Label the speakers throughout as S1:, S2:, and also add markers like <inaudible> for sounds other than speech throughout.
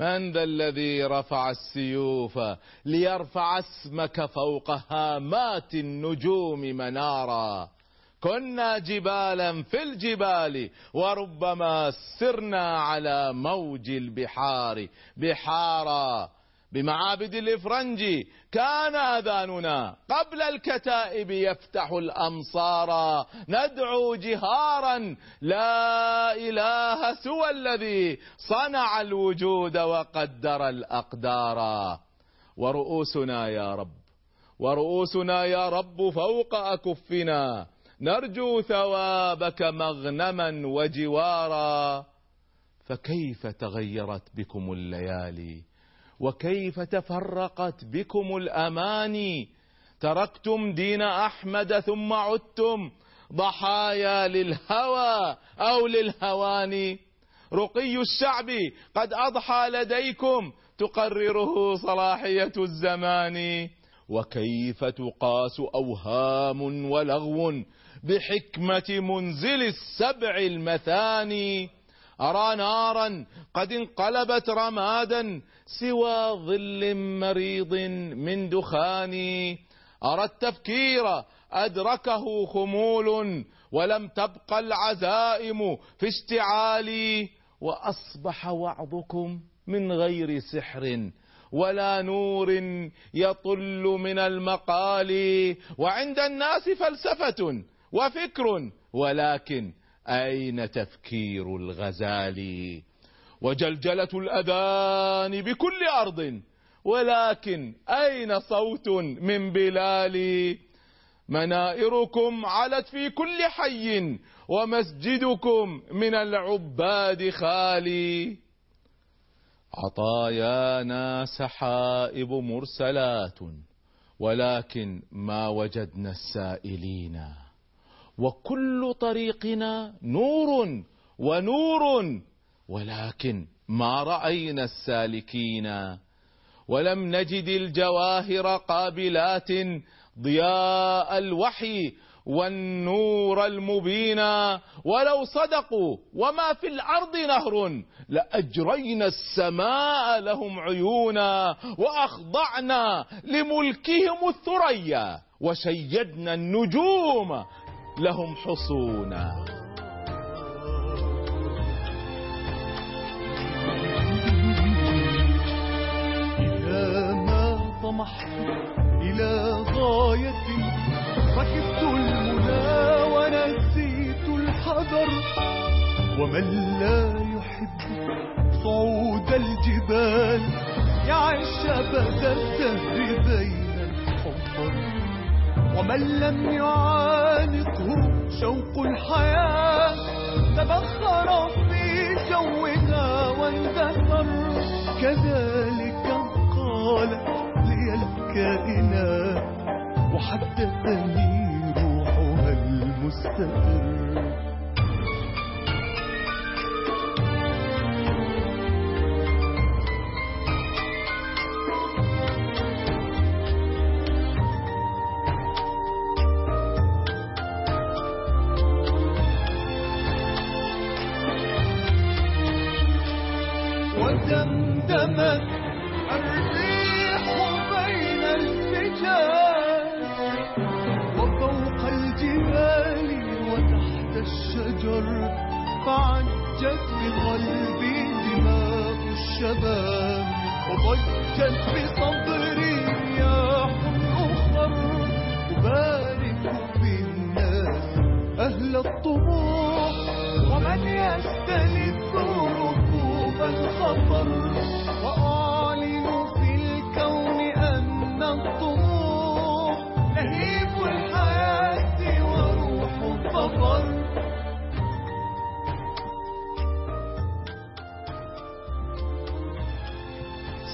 S1: من ذا الذي رفع السيوف ليرفع اسمك فوق هامات النجوم منارا؟ كنا جبالا في الجبال وربما سرنا على موج البحار. بحارا بمعابد الإفرنج كان أذاننا قبل الكتائب يفتح الأمصار. ندعو جهارا لا إله سوى الذي صنع الوجود وقدر الأقدار. ورؤوسنا يا رب ورؤوسنا يا رب فوق أكفنا. نرجو ثوابك مغنما وجوارا. فكيف تغيرت بكم الليالي؟ وكيف تفرقت بكم الأماني؟ تركتم دين أحمد ثم عدتم ضحايا للهوى أو للهوان رقي الشعب قد أضحى لديكم تقرره صلاحية الزمان. وكيف تقاس أوهام ولغو بحكمة منزل السبع المثاني؟ أرى نارا قد انقلبت رمادا سوى ظل مريض من دخان. أرى التفكير أدركه خمول ولم تبق العزائم في اشتعالي وأصبح وعظكم من غير سحر ولا نور يطل من المقال. وعند الناس فلسفة وفكر ولكن أين تفكير الغزال؟ وجلجلة الأذان بكل أرض ولكن أين صوت من بلال؟ منائركم علت في كل حي ومسجدكم من العباد خالي. عطايانا سحائب مرسلات ولكن ما وجدنا السائلين. وكل طريقنا نور ونور ولكن ما رأينا السالكين. ولم نجد الجواهر قابلات ضياء الوحي والنور المبينا ولو صدقوا وما في الأرض نهر لأجرينا السماء لهم عيونا وأخضعنا لملكهم الثريا وشيدنا النجوم لهم حصونا.
S2: إذا ما طمحت إلى غاية ركبت المنى ونسيت الحذر. ومن لا يحب صعود الجبال يعيش أبد الدهر بين الحفر ومن لم يعانقه شوق الحياة تبخر في جوها واندثر. كذلك قالت لي الكائنات وحدثني روحها المستقر.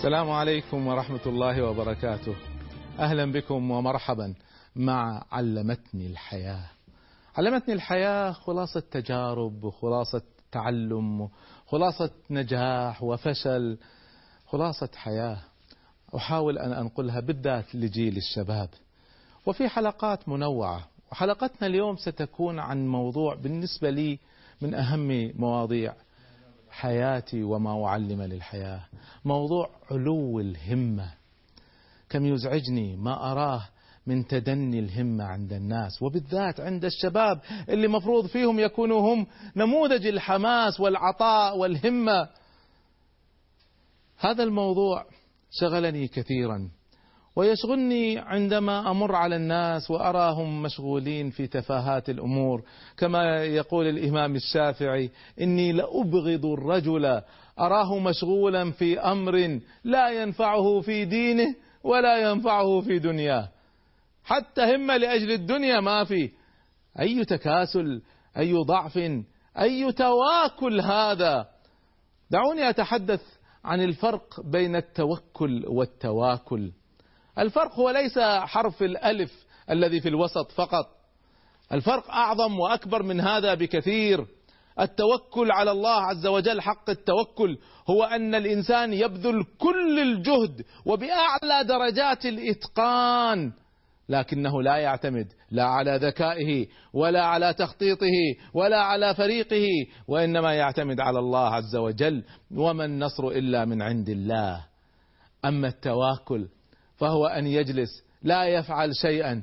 S1: السلام عليكم ورحمة الله وبركاته. أهلا بكم ومرحبا مع علمتني الحياة. علمتني الحياة خلاصة تجارب وخلاصة تعلم خلاصة نجاح وفشل خلاصة حياة. أحاول أن أنقلها بالذات لجيل الشباب. وفي حلقات منوعة. وحلقتنا اليوم ستكون عن موضوع بالنسبة لي من أهم مواضيع حياتي وما أعلم للحياة. موضوع علو الهمة. كم يزعجني ما أراه من تدني الهمة عند الناس وبالذات عند الشباب اللي مفروض فيهم يكونوا هم نموذج الحماس والعطاء والهمة. هذا الموضوع شغلني كثيرا. ويشغلني عندما أمر على الناس وأراهم مشغولين في تفاهات الأمور. كما يقول الإمام الشافعي إني لأبغض الرجل. أراه مشغولا في أمر لا ينفعه في دينه ولا ينفعه في دنياه. حتى همة لأجل الدنيا ما في. أي تكاسل؟ أي ضعف؟ أي تواكل هذا؟ دعوني أتحدث عن الفرق بين التوكل والتواكل. الفرق هو ليس حرف الألف الذي في الوسط فقط. الفرق أعظم وأكبر من هذا بكثير. التوكل على الله عز وجل حق التوكل هو أن الإنسان يبذل كل الجهد وبأعلى درجات الإتقان لكنه لا يعتمد لا على ذكائه ولا على تخطيطه ولا على فريقه وإنما يعتمد على الله عز وجل. وما النصر إلا من عند الله. أما التواكل فهو أن يجلس لا يفعل شيئا.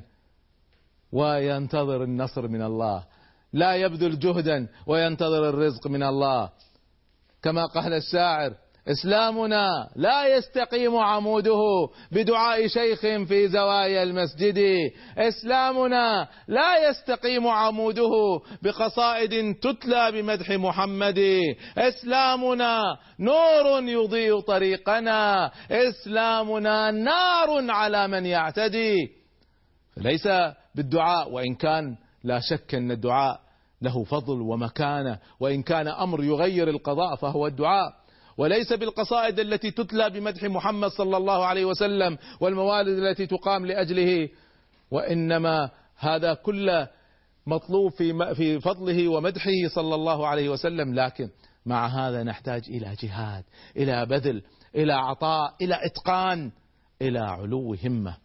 S1: وينتظر النصر من الله. لا يبذل جهدا وينتظر الرزق من الله. كما قال الشاعر إسلامنا لا يستقيم عموده بدعاء شيخ في زوايا المسجد. إسلامنا لا يستقيم عموده بقصائد تتلى بمدح محمد. إسلامنا نور يضيء طريقنا. إسلامنا نار على من يعتدي. ليس بالدعاء وإن كان لا شك أن الدعاء له فضل ومكانة. وإن كان أمر يغير القضاء فهو الدعاء. وليس بالقصائد التي تتلى بمدح محمد صلى الله عليه وسلم والموالد التي تقام لأجله وإنما هذا كله مطلوب في في فضله ومدحه صلى الله عليه وسلم. لكن مع هذا نحتاج إلى جهاد إلى بذل إلى عطاء إلى إتقان إلى علو همة.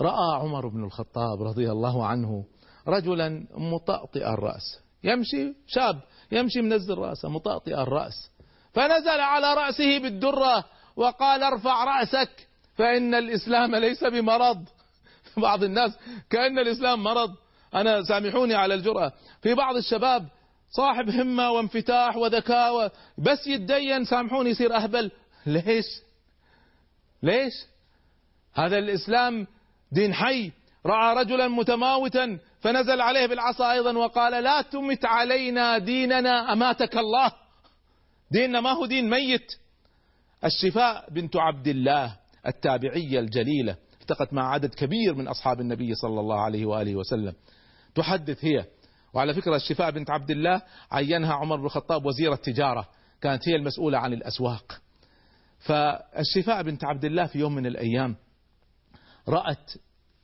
S1: رأى عمر بن الخطاب رضي الله عنه رجلا مطأطئ الرأس. يمشي شاب يمشي منزل راسه مطأطئ الرأس. فنزل على رأسه بالدرة وقال ارفع رأسك فإن الإسلام ليس بمرض. <laughs> بعض الناس كأن الإسلام مرض. أنا سامحوني على الجرأة. في بعض الشباب صاحب همة وانفتاح وذكاء بس يتدين سامحوني يصير أهبل. ليش؟ ليش؟ هذا الإسلام دين حي. رأى رجلا متماوتا فنزل عليه بالعصا أيضا وقال لا تمت علينا ديننا أماتك الله. ديننا ما هو دين ميت. الشفاء بنت عبد الله التابعية الجليلة التقت مع عدد كبير من أصحاب النبي صلى الله عليه وآله وسلم. تحدث هي وعلى فكرة الشفاء بنت عبد الله عينها عمر بن الخطاب وزير التجارة كانت هي المسؤولة عن الأسواق. فالشفاء بنت عبد الله في يوم من الأيام رأت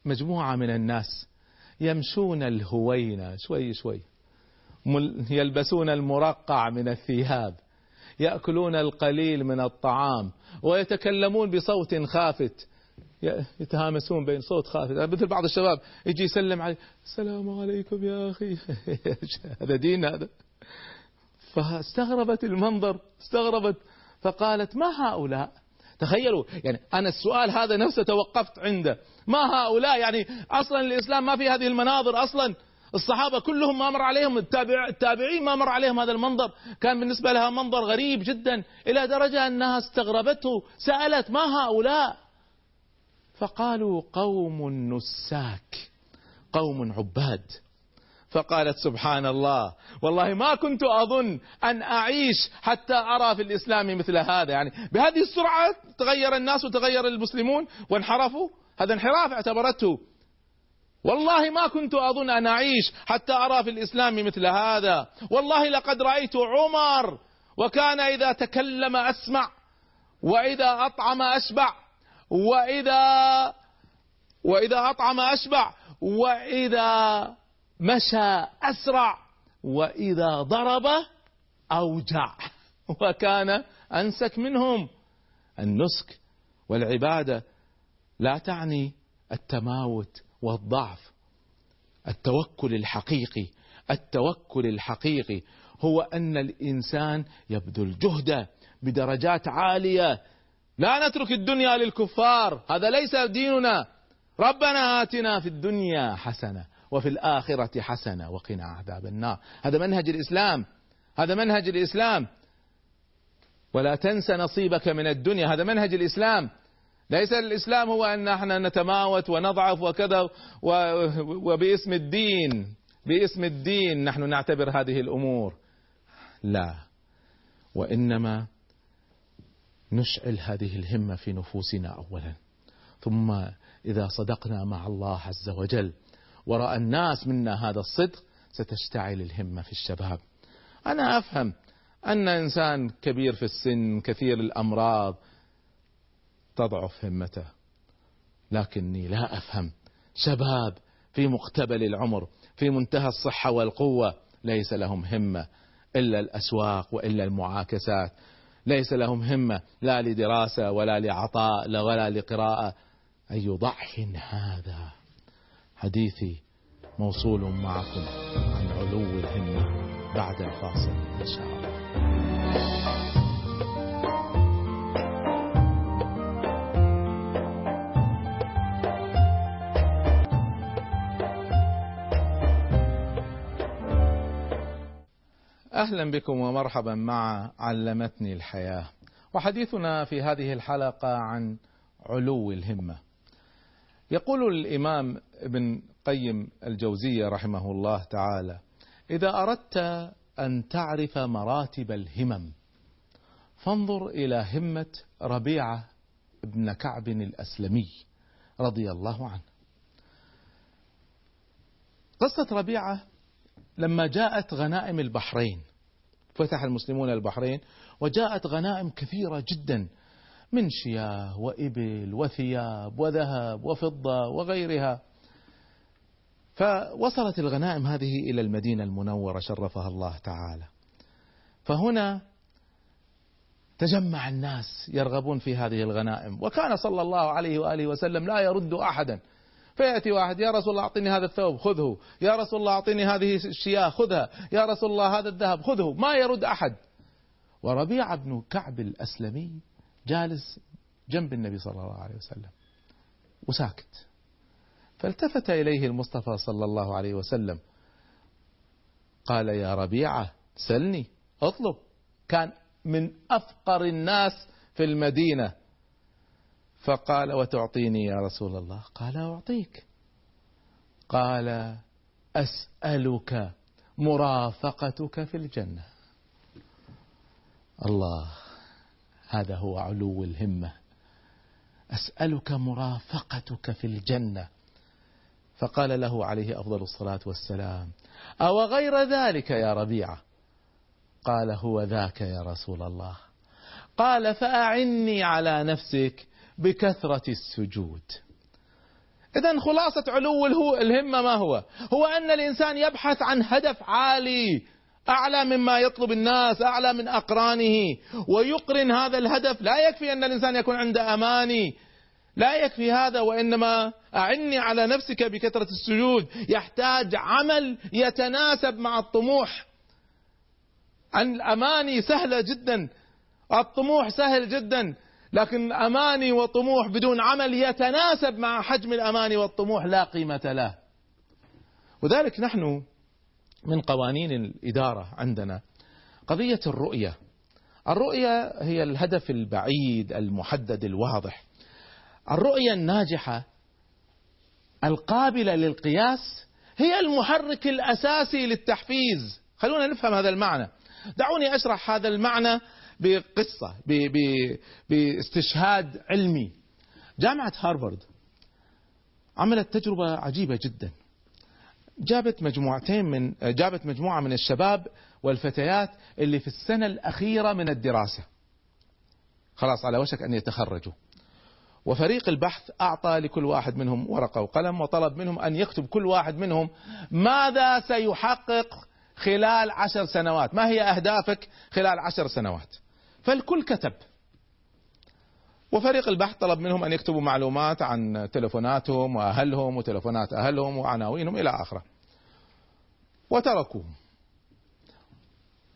S1: مجموعة من الناس يمشون الهوينة شوي شوي يلبسون المرقع من الثياب. يأكلون القليل من الطعام ويتكلمون بصوت خافت. يتهامسون بين صوت خافت. مثل بعض الشباب يجي يسلم علي السلام عليكم يا أخي. <laughs> هذا دين هذا. فاستغربت المنظر استغربت فقالت ما هؤلاء؟ تخيلوا يعني أنا السؤال هذا نفسه توقفت عنده. ما هؤلاء؟ يعني أصلا الإسلام ما في هذه المناظر أصلا. الصحابة كلهم ما مر عليهم التابع التابعين ما مر عليهم هذا المنظر. كان بالنسبة لها منظر غريب جدا إلى درجة أنها استغربته سألت ما هؤلاء؟ فقالوا قوم نساك قوم عباد. فقالت سبحان الله والله ما كنت أظن أن أعيش حتى أرى في الإسلام مثل هذا. يعني بهذه السرعة تغير الناس وتغير المسلمون وانحرفوا. هذا انحراف اعتبرته. والله ما كنت أظن أن أعيش حتى أرى في الإسلام مثل هذا. والله لقد رأيت عمر وكان إذا تكلم أسمع وإذا أطعم أشبع وإذا وإذا أطعم أشبع وإذا مشى أسرع وإذا ضرب أوجع. <laughs> وكان أنسك منهم. النسك والعبادة لا تعني التماوت والضعف. التوكل الحقيقي التوكل الحقيقي هو أن الإنسان يبذل جهده بدرجات عالية. لا نترك الدنيا للكفار هذا ليس ديننا. ربنا آتنا في الدنيا حسنة وفي الآخرة حسنة وقنا عذاب النار. هذا منهج الإسلام هذا منهج الإسلام. ولا تنس نصيبك من الدنيا هذا منهج الإسلام. ليس الإسلام هو أن إحنا نتماوت ونضعف وكذا وباسم الدين باسم الدين نحن نعتبر هذه الأمور. لا. وإنما نشعل هذه الهمة في نفوسنا أولا. ثم إذا صدقنا مع الله عز وجل ورأى الناس منا هذا الصدق ستشتعل الهمة في الشباب. أنا أفهم أن إنسان كبير في السن كثير الأمراض تضعف همته. لكني لا أفهم. شباب في مقتبل العمر في منتهى الصحة والقوة ليس لهم همة إلا الأسواق وإلا المعاكسات. ليس لهم همة لا لدراسة ولا لعطاء ولا لقراءة. أي ضعف هذا؟ حديثي موصول معكم عن علو الهمة بعد الفاصل إن شاء الله. أهلا بكم ومرحبا مع علمتني الحياة. وحديثنا في هذه الحلقة عن علو الهمة. يقول الإمام ابن قيم الجوزية رحمه الله تعالى إذا أردت أن تعرف مراتب الهمم فانظر إلى همة ربيعة بن كعب الأسلمي رضي الله عنه. قصة ربيعة لما جاءت غنائم البحرين فتح المسلمون البحرين وجاءت غنائم كثيرة جدا من شياه وإبل وثياب وذهب وفضة وغيرها. فوصلت الغنائم هذه إلى المدينة المنورة شرفها الله تعالى. فهنا تجمع الناس يرغبون في هذه الغنائم. وكان صلى الله عليه وآله وسلم لا يرد أحدا. فيأتي واحد يا رسول الله أعطني هذا الثوب خذه. يا رسول الله أعطني هذه الشياه خذها. يا رسول الله هذا الذهب خذه. ما يرد أحد. وربيعة بن كعب الأسلمي جالس جنب النبي صلى الله عليه وسلم وساكت. فالتفت إليه المصطفى صلى الله عليه وسلم. قال يا ربيعة سلني. اطلب. كان من أفقر الناس في المدينة. فقال وتعطيني يا رسول الله؟ قال أعطيك. قال أسألك مرافقتك في الجنة. الله هذا هو علو الهمة. أسألك مرافقتك في الجنة. فقال له عليه أفضل الصلاة والسلام أو غير ذلك يا ربيعة؟ قال هو ذاك يا رسول الله. قال فأعني على نفسك بكثرة السجود. إذا خلاصة علو الهمة ما هو؟ هو أن الإنسان يبحث عن هدف عالي أعلى مما يطلب الناس أعلى من أقرانه ويقرن هذا الهدف. لا يكفي أن الإنسان يكون عنده أماني. لا يكفي هذا وإنما أعني على نفسك بكثرة السجود. يحتاج عمل يتناسب مع الطموح. الأماني سهلة جدا. الطموح سهل جدا. لكن أماني وطموح بدون عمل يتناسب مع حجم الأماني والطموح لا قيمة له. وذلك نحن من قوانين الإدارة عندنا. قضية الرؤية. الرؤية هي الهدف البعيد المحدد الواضح. الرؤية الناجحة القابلة للقياس هي المحرك الأساسي للتحفيز. خلونا نفهم هذا المعنى. دعوني أشرح هذا المعنى بقصة باستشهاد علمي. جامعة هارفارد عملت تجربة عجيبة جدا. جابت مجموعتين من جابت مجموعة من الشباب والفتيات اللي في السنة الأخيرة من الدراسة. خلاص على وشك أن يتخرجوا. وفريق البحث أعطى لكل واحد منهم ورقة وقلم وطلب منهم أن يكتب كل واحد منهم ماذا سيحقق خلال عشر سنوات. ما هي أهدافك خلال عشر سنوات؟ فالكل كتب. وفريق البحث طلب منهم أن يكتبوا معلومات عن تلفوناتهم وأهلهم وتلفونات أهلهم وعناوينهم إلى آخره. وتركوهم.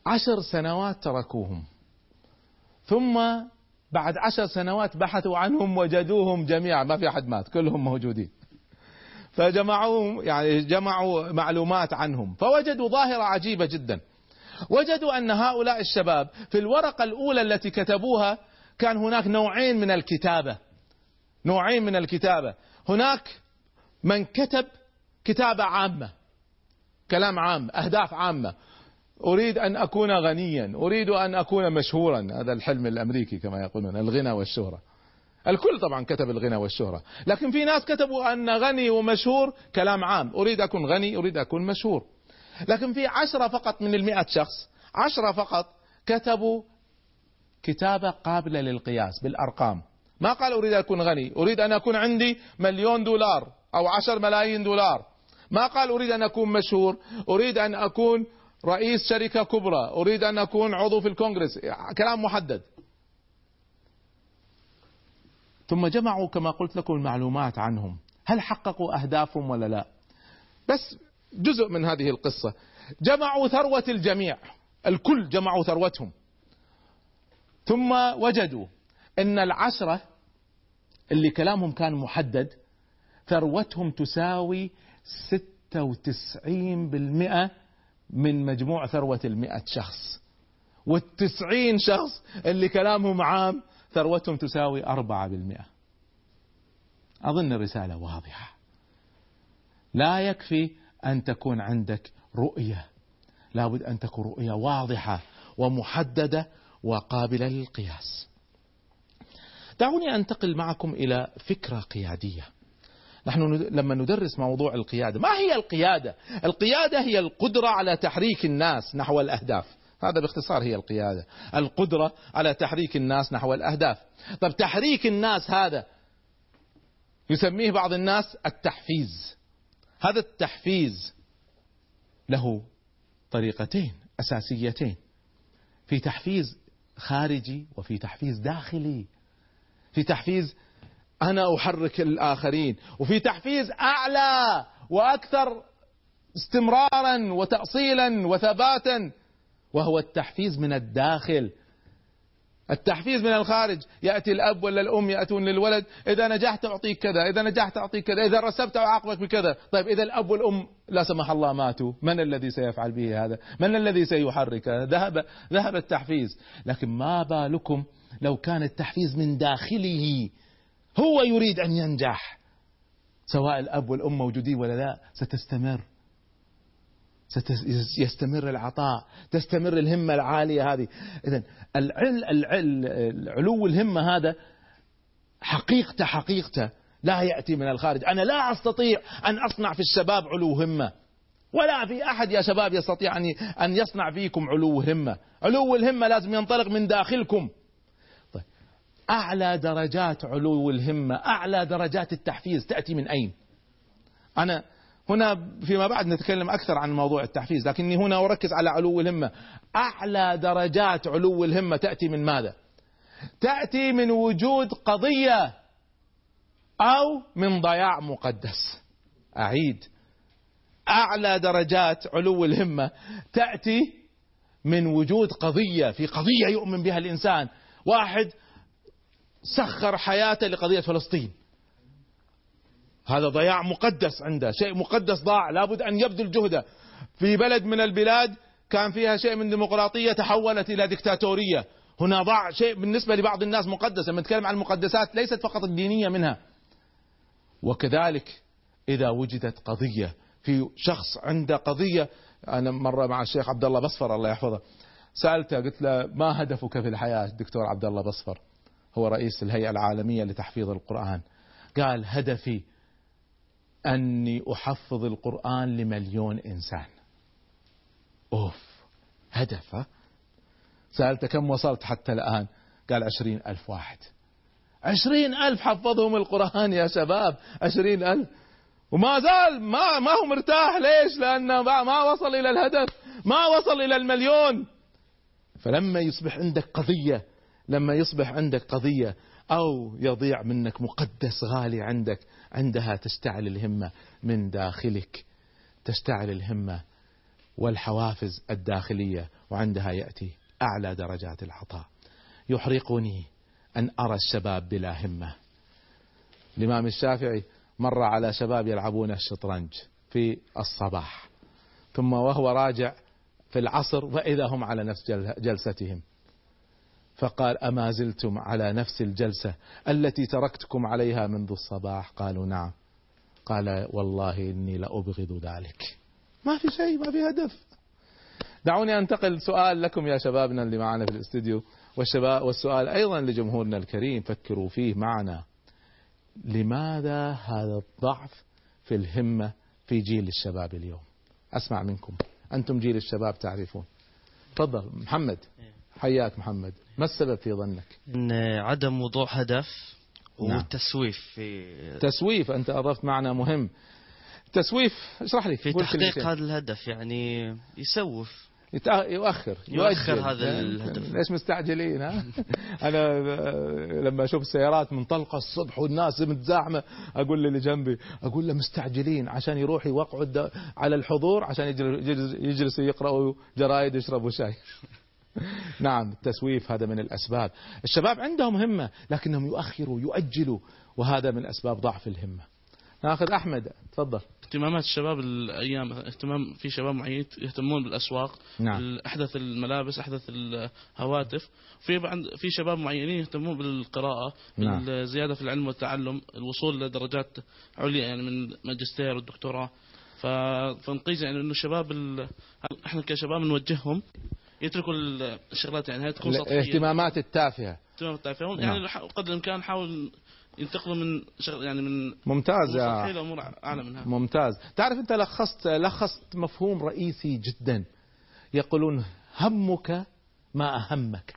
S1: عشر سنوات تركوهم. ثم بعد عشر سنوات بحثوا عنهم وجدوهم جميعا. ما في أحد مات كلهم موجودين. فجمعوهم يعني جمعوا معلومات عنهم. فوجدوا ظاهرة عجيبة جدا. وجدوا أن هؤلاء الشباب في الورقة الأولى التي كتبوها كان هناك نوعين من الكتابة. نوعين من الكتابة. هناك من كتب كتابة عامة كلام عام أهداف عامة. أريد أن أكون غنيا أريد أن أكون مشهورا. هذا الحلم الأمريكي كما يقولون الغنى والشهرة. الكل طبعا كتب الغنى والشهرة. لكن في ناس كتبوا أن غني ومشهور كلام عام. أريد أكون غني أريد أكون مشهور. لكن في عشرة فقط من المئة شخص عشرة فقط كتبوا كتابة قابلة للقياس بالأرقام. ما قال أريد أن أكون غني أريد أن أكون عندي مليون دولار أو عشر ملايين دولار. ما قال أريد أن أكون مشهور أريد أن أكون رئيس شركة كبرى أريد أن أكون عضو في الكونغرس. كلام محدد. ثم جمعوا كما قلت لكم المعلومات عنهم. هل حققوا أهدافهم ولا لا؟ بس جزء من هذه القصة. جمعوا ثروة الجميع. الكل جمعوا ثروتهم. ثم وجدوا إن العشرة اللي كلامهم كان محدد ثروتهم تساوي ستة وتسعين بالمئة من مجموع ثروة المئة شخص. والتسعين شخص اللي كلامهم عام ثروتهم تساوي أربعة بالمئة. أظن الرسالة واضحة. لا يكفي أن تكون عندك رؤية. لابد أن تكون رؤية واضحة ومحددة وقابلة للقياس. دعوني أنتقل معكم إلى فكرة قيادية. نحن لما ندرس موضوع القيادة ما هي القيادة؟ القيادة هي القدرة على تحريك الناس نحو الأهداف. هذا باختصار هي القيادة. القدرة على تحريك الناس نحو الأهداف. طب تحريك الناس هذا يسميه بعض الناس التحفيز. هذا التحفيز له طريقتين أساسيتين. في تحفيز خارجي وفي تحفيز داخلي. في تحفيز أنا أحرك الآخرين وفي تحفيز أعلى وأكثر استمرارا وتأصيلا وثباتا وهو التحفيز من الداخل. التحفيز من الخارج يأتي الأب ولا الأم يأتون للولد إذا نجحت أعطيك كذا إذا نجحت أعطيك كذا إذا رسبت أعاقبك بكذا. طيب إذا الأب والأم لا سمح الله ماتوا من الذي سيفعل به هذا؟ من الذي سيحركه ذهب ذهب التحفيز. لكن ما بالكم لو كان التحفيز من داخله؟ هو يريد أن ينجح. سواء الأب والأم موجودين ولا لا ستستمر. سيستمر العطاء تستمر الهمة العالية هذه. إذا العل العل علو الهمة هذا حقيقته حقيقته لا يأتي من الخارج. أنا لا أستطيع أن أصنع في الشباب علو همة. ولا في أحد يا شباب يستطيع أن أن يصنع فيكم علو همة. علو الهمة لازم ينطلق من داخلكم. طيب. أعلى درجات علو الهمة أعلى درجات التحفيز تأتي من أين؟ أنا هنا فيما بعد نتكلم أكثر عن موضوع التحفيز لكني هنا أركز على علو الهمة. أعلى درجات علو الهمة تأتي من ماذا؟ تأتي من وجود قضية أو من ضياع مقدس. أعيد. أعلى درجات علو الهمة تأتي من وجود قضية في قضية يؤمن بها الإنسان. واحد سخر حياته لقضية فلسطين. هذا ضياع مقدس عنده شيء مقدس ضاع لابد أن يبذل جهده. في بلد من البلاد كان فيها شيء من ديمقراطية تحولت إلى دكتاتورية هنا ضاع شيء بالنسبة لبعض الناس مقدس لما نتكلم عن المقدسات ليست فقط الدينية منها. وكذلك إذا وجدت قضية في شخص عنده قضية أنا مرة مع الشيخ عبد الله بصفر الله يحفظه سألته قلت له ما هدفك في الحياة الدكتور عبد الله بصفر؟ هو رئيس الهيئة العالمية لتحفيظ القرآن. قال هدفي أني أحفظ القرآن لمليون إنسان. أوف هدف سألت كم وصلت حتى الآن؟ قال عشرين ألف واحد. عشرين ألف حفظهم القرآن يا شباب عشرين ألف. وما زال ما ما هو مرتاح ليش؟ لأنه ما وصل إلى الهدف ما وصل إلى المليون. فلما يصبح عندك قضية لما يصبح عندك قضية أو يضيع منك مقدس غالي عندك عندها تشتعل الهمة من داخلك. تشتعل الهمة والحوافز الداخلية وعندها يأتي أعلى درجات العطاء. يحرقني أن أرى الشباب بلا همة. الإمام الشافعي مر على شباب يلعبون الشطرنج في الصباح ثم وهو راجع في العصر وإذا هم على نفس جلستهم. فقال أما زلتم على نفس الجلسة التي تركتكم عليها منذ الصباح؟ قالوا نعم. قال والله إني لأبغض ذلك. ما في شيء ما في هدف. دعوني أنتقل سؤال لكم يا شبابنا اللي معنا في الاستديو والشباب والسؤال أيضا لجمهورنا الكريم فكروا فيه معنا. لماذا هذا الضعف في الهمة في جيل الشباب اليوم؟ أسمع منكم. أنتم جيل الشباب تعرفون. تفضل محمد. حياك محمد ما السبب في ظنك
S3: إن عدم وضوح هدف
S1: نعم.
S3: والتسويف في
S1: تسويف أنت أضفت معنى مهم تسويف اشرح لي
S3: في تحقيق. هذا الهدف يعني يسوف
S1: يتأ- يؤخر
S3: يؤخر. هذا؟ الهدف.
S1: ليش مستعجلين ها؟ <laughs> أنا آه، لما أشوف السيارات منطلقه الصبح والناس متزاحمة أقول للي جنبي أقول له مستعجلين عشان يروح يوقعوا على الحضور عشان يجل- يجلس- يجلسوا يقرأوا جرايد يشربوا شاي <laughs> نعم التسويف هذا من الأسباب. الشباب عندهم همة لكنهم يؤخروا يؤجلوا وهذا من أسباب ضعف الهمة. ناخذ أحمد تفضل.
S4: اهتمامات الشباب الأيام اهتمام في شباب معين يهتمون بالأسواق
S1: نعم.
S4: أحدث الملابس أحدث الهواتف. في بعض في شباب معينين يهتمون بالقراءة
S1: نعم.
S4: بالزيادة في العلم والتعلم الوصول لدرجات عليا يعني من ماجستير والدكتوراه. فنقيس يعني إنه الشباب ال... إحنا كشباب نوجههم يتركوا الشغلات يعني هي تكون سطحية.
S1: الاهتمامات التافهة.
S4: اهتمام التافهة.
S1: نعم.
S4: يعني قدر الامكان نحاول ينتقلوا من شغل يعني من
S1: ممتاز يا
S4: سطحية لامور أعلى منها.
S1: ممتاز. تعرف أنت لخصت لخصت مفهوم رئيسي جدا. يقولون همك ما أهمك.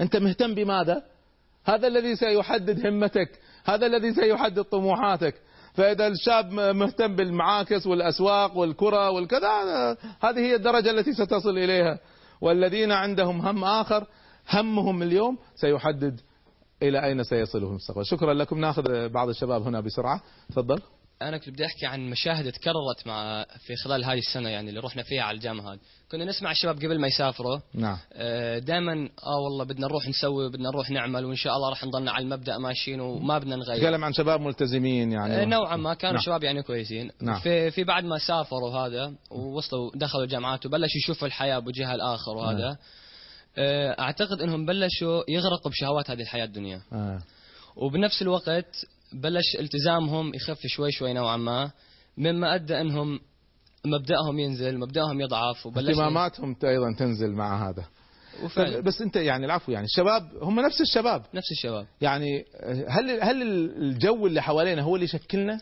S1: أنت مهتم بماذا؟ هذا الذي سيحدد همتك. هذا الذي سيحدد طموحاتك. فإذا الشاب مهتم بالمعاكس والأسواق والكرة والكذا هذه هي الدرجة التي ستصل إليها. والذين عندهم هم آخر همهم اليوم سيحدد إلى أين سيصلوا في المستقبل شكرا لكم. نأخذ بعض الشباب هنا بسرعة. تفضل.
S5: أنا كنت بدي أحكي عن مشاهد تكررت مع في خلال هذه السنة يعني اللي رحنا فيها على الجامعة هذه كنا نسمع الشباب قبل ما يسافروا
S1: نعم
S5: دائما آه والله بدنا نروح نسوي بدنا نروح نعمل وإن شاء الله راح نضلنا على المبدأ ماشيين وما بدنا نغير
S1: تكلم عن شباب ملتزمين
S5: آه،
S1: يعني
S5: نوعا ما كانوا
S1: نعم.
S5: شباب يعني كويسين
S1: نعم.
S5: في في بعد ما سافروا هذا ووصلوا دخلوا الجامعات وبلشوا يشوفوا الحياة بوجهها الآخر
S1: نعم.
S5: وهذا آه، أعتقد إنهم بلشوا يغرقوا بشهوات هذه الحياة الدنيا
S1: آه.
S5: وبنفس الوقت بلش التزامهم يخف شوي شوي نوعا ما مما أدى أنهم مبدأهم ينزل مبدأهم يضعف وبلش
S1: اهتماماتهم أيضا تنزل مع هذا.
S5: وفعلا.
S1: بس أنت يعني العفو يعني الشباب هم نفس الشباب.
S5: نفس الشباب.
S1: يعني هل هل الجو اللي حوالينا هو اللي يشكلنا؟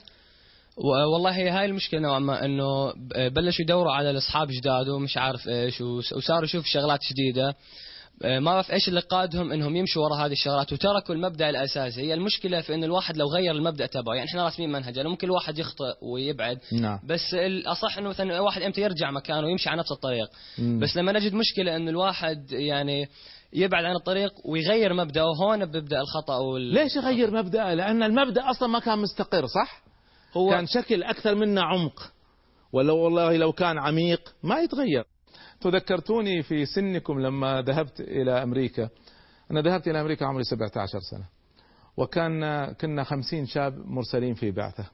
S5: والله هي هاي المشكلة نوعا ما إنه بلشوا يدوروا على الاصحاب جداد ومش عارف إيش وصاروا يشوفوا شغلات جديدة. ما بعرف إيش اللي قادهم إنهم يمشوا وراء هذه الشغلات وتركوا المبدأ الأساسي هي المشكلة في انه الواحد لو غير المبدأ تبعه يعني إحنا راسمين منهج يعني ممكن الواحد يخطئ ويبعد
S1: نعم
S5: بس الأصح إنه مثلا الواحد أمتى يرجع مكانه ويمشي على نفس الطريق
S1: مم.
S5: بس لما نجد مشكلة انه الواحد يعني يبعد عن الطريق ويغير مبدأه هون بيبدأ الخطأ وال...
S1: ليش يغير مبدأه؟ لأن المبدأ أصلا ما كان مستقر صح؟
S5: هو
S1: كان شكل أكثر منه عمق ولو والله لو كان عميق ما يتغير تذكرتوني في سنكم لما ذهبت إلى أمريكا. أنا ذهبت إلى أمريكا عمري 17 سنة وكان كنا 50 شاب مرسلين في بعثة.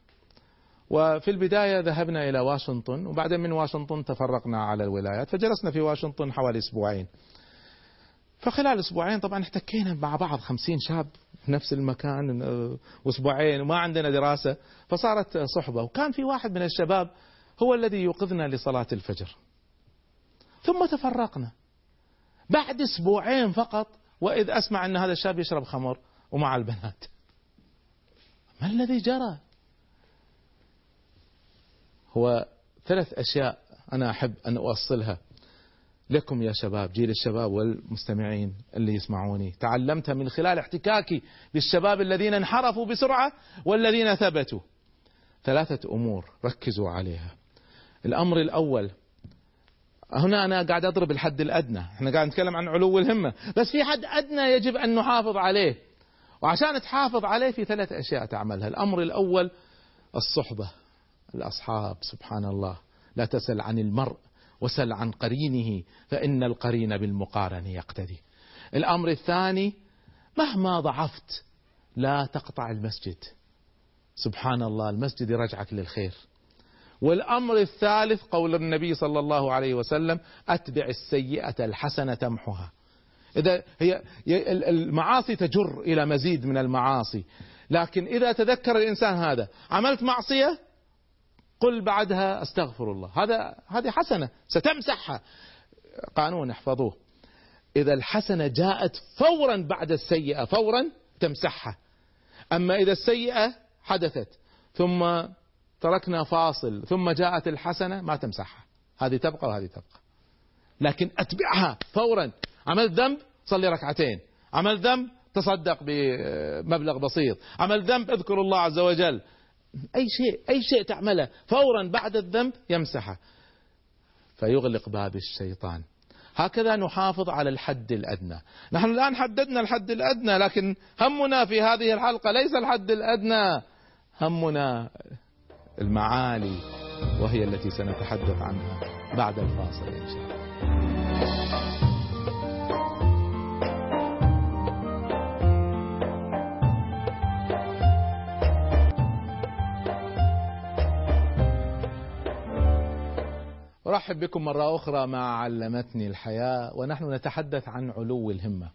S1: وفي البداية ذهبنا إلى واشنطن وبعدين من واشنطن تفرقنا على الولايات فجلسنا في واشنطن حوالي أسبوعين. فخلال أسبوعين طبعا احتكينا مع بعض خمسين شاب في نفس المكان آه، أسبوعين وما عندنا دراسة فصارت صحبة. وكان في واحد من الشباب هو الذي يوقظنا لصلاة الفجر. ثم تفرقنا. بعد أسبوعين فقط وإذ أسمع أن هذا الشاب يشرب خمر ومع البنات. ما الذي جرى؟ هو ثلاث أشياء أنا أحب أن أوصلها لكم يا شباب جيل الشباب والمستمعين اللي يسمعوني. تعلمت من خلال احتكاكي بالشباب الذين انحرفوا بسرعة والذين ثبتوا. ثلاثة أمور ركزوا عليها. الأمر الأول هنا أنا قاعد أضرب الحد الأدنى. إحنا قاعد نتكلم عن علو الهمة. بس في حد أدنى يجب أن نحافظ عليه. وعشان تحافظ عليه في ثلاث أشياء تعملها. الأمر الأول الصحبة. الأصحاب سبحان الله. لا تسل عن المرء وسل عن قرينه فإن القرين بالمقارن يقتدي. الأمر الثاني مهما ضعفت لا تقطع المسجد. سبحان الله المسجد يرجعك للخير. والأمر الثالث قول النبي صلى الله عليه وسلم أتبع السيئة الحسنة تمحها. إذا هي المعاصي تجر إلى مزيد من المعاصي. لكن إذا تذكر الإنسان هذا عملت معصية؟ قل بعدها أستغفر الله. هذا هذه حسنة ستمسحها. قانون احفظوه. إذا الحسنة جاءت فورا بعد السيئة فورا تمسحها. أما إذا السيئة حدثت ثم تركنا فاصل ثم جاءت الحسنة ما تمسحها. هذه تبقى وهذه تبقى. لكن أتبعها فورا. عملت ذنب صلي ركعتين. عمل ذنب تصدق بمبلغ بسيط. عمل ذنب اذكر الله عز وجل. أي شيء أي شيء تعمله فورا بعد الذنب يمسحه. فيغلق باب الشيطان. هكذا نحافظ على الحد الأدنى. نحن الآن حددنا الحد الأدنى لكن همنا في هذه الحلقة ليس الحد الأدنى. همنا المعالي وهي التي سنتحدث عنها بعد الفاصل إن شاء الله أرحب بكم مرة أخرى مع علمتني الحياة ونحن نتحدث عن علو الهمة.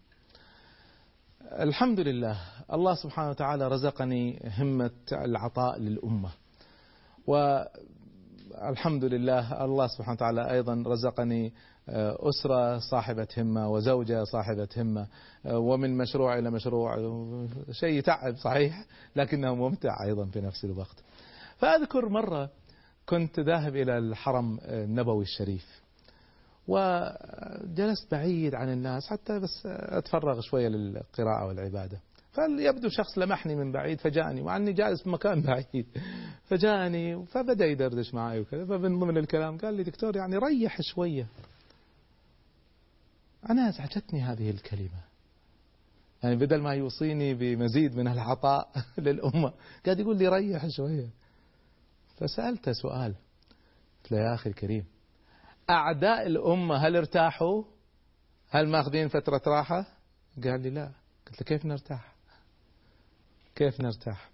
S1: الحمد لله الله سبحانه وتعالى رزقني همة العطاء للأمة. والحمد لله الله سبحانه وتعالى أيضا رزقني أسرة صاحبة همة وزوجة صاحبة همة ومن مشروع إلى مشروع شيء تعب صحيح لكنه ممتع أيضا في نفس الوقت. فأذكر مرة كنت ذاهب إلى الحرم النبوي الشريف وجلست بعيد عن الناس حتى بس أتفرغ شوية للقراءة والعبادة فيبدو شخص لمحني من بعيد فجاءني مع أني جالس في مكان بعيد. فجاءني فبدأ يدردش معي وكذا. فمن ضمن الكلام قال لي دكتور يعني ريح شوية. أنا أزعجتني هذه الكلمة. يعني بدل ما يوصيني بمزيد من العطاء <laughs> للأمة قاعد يقول لي ريح شوية. فسألته سؤال. قلت له يا أخي الكريم أعداء الأمة هل ارتاحوا؟ هل ماخذين فترة راحة؟ قال لي لا. قلت له كيف نرتاح؟ كيف نرتاح؟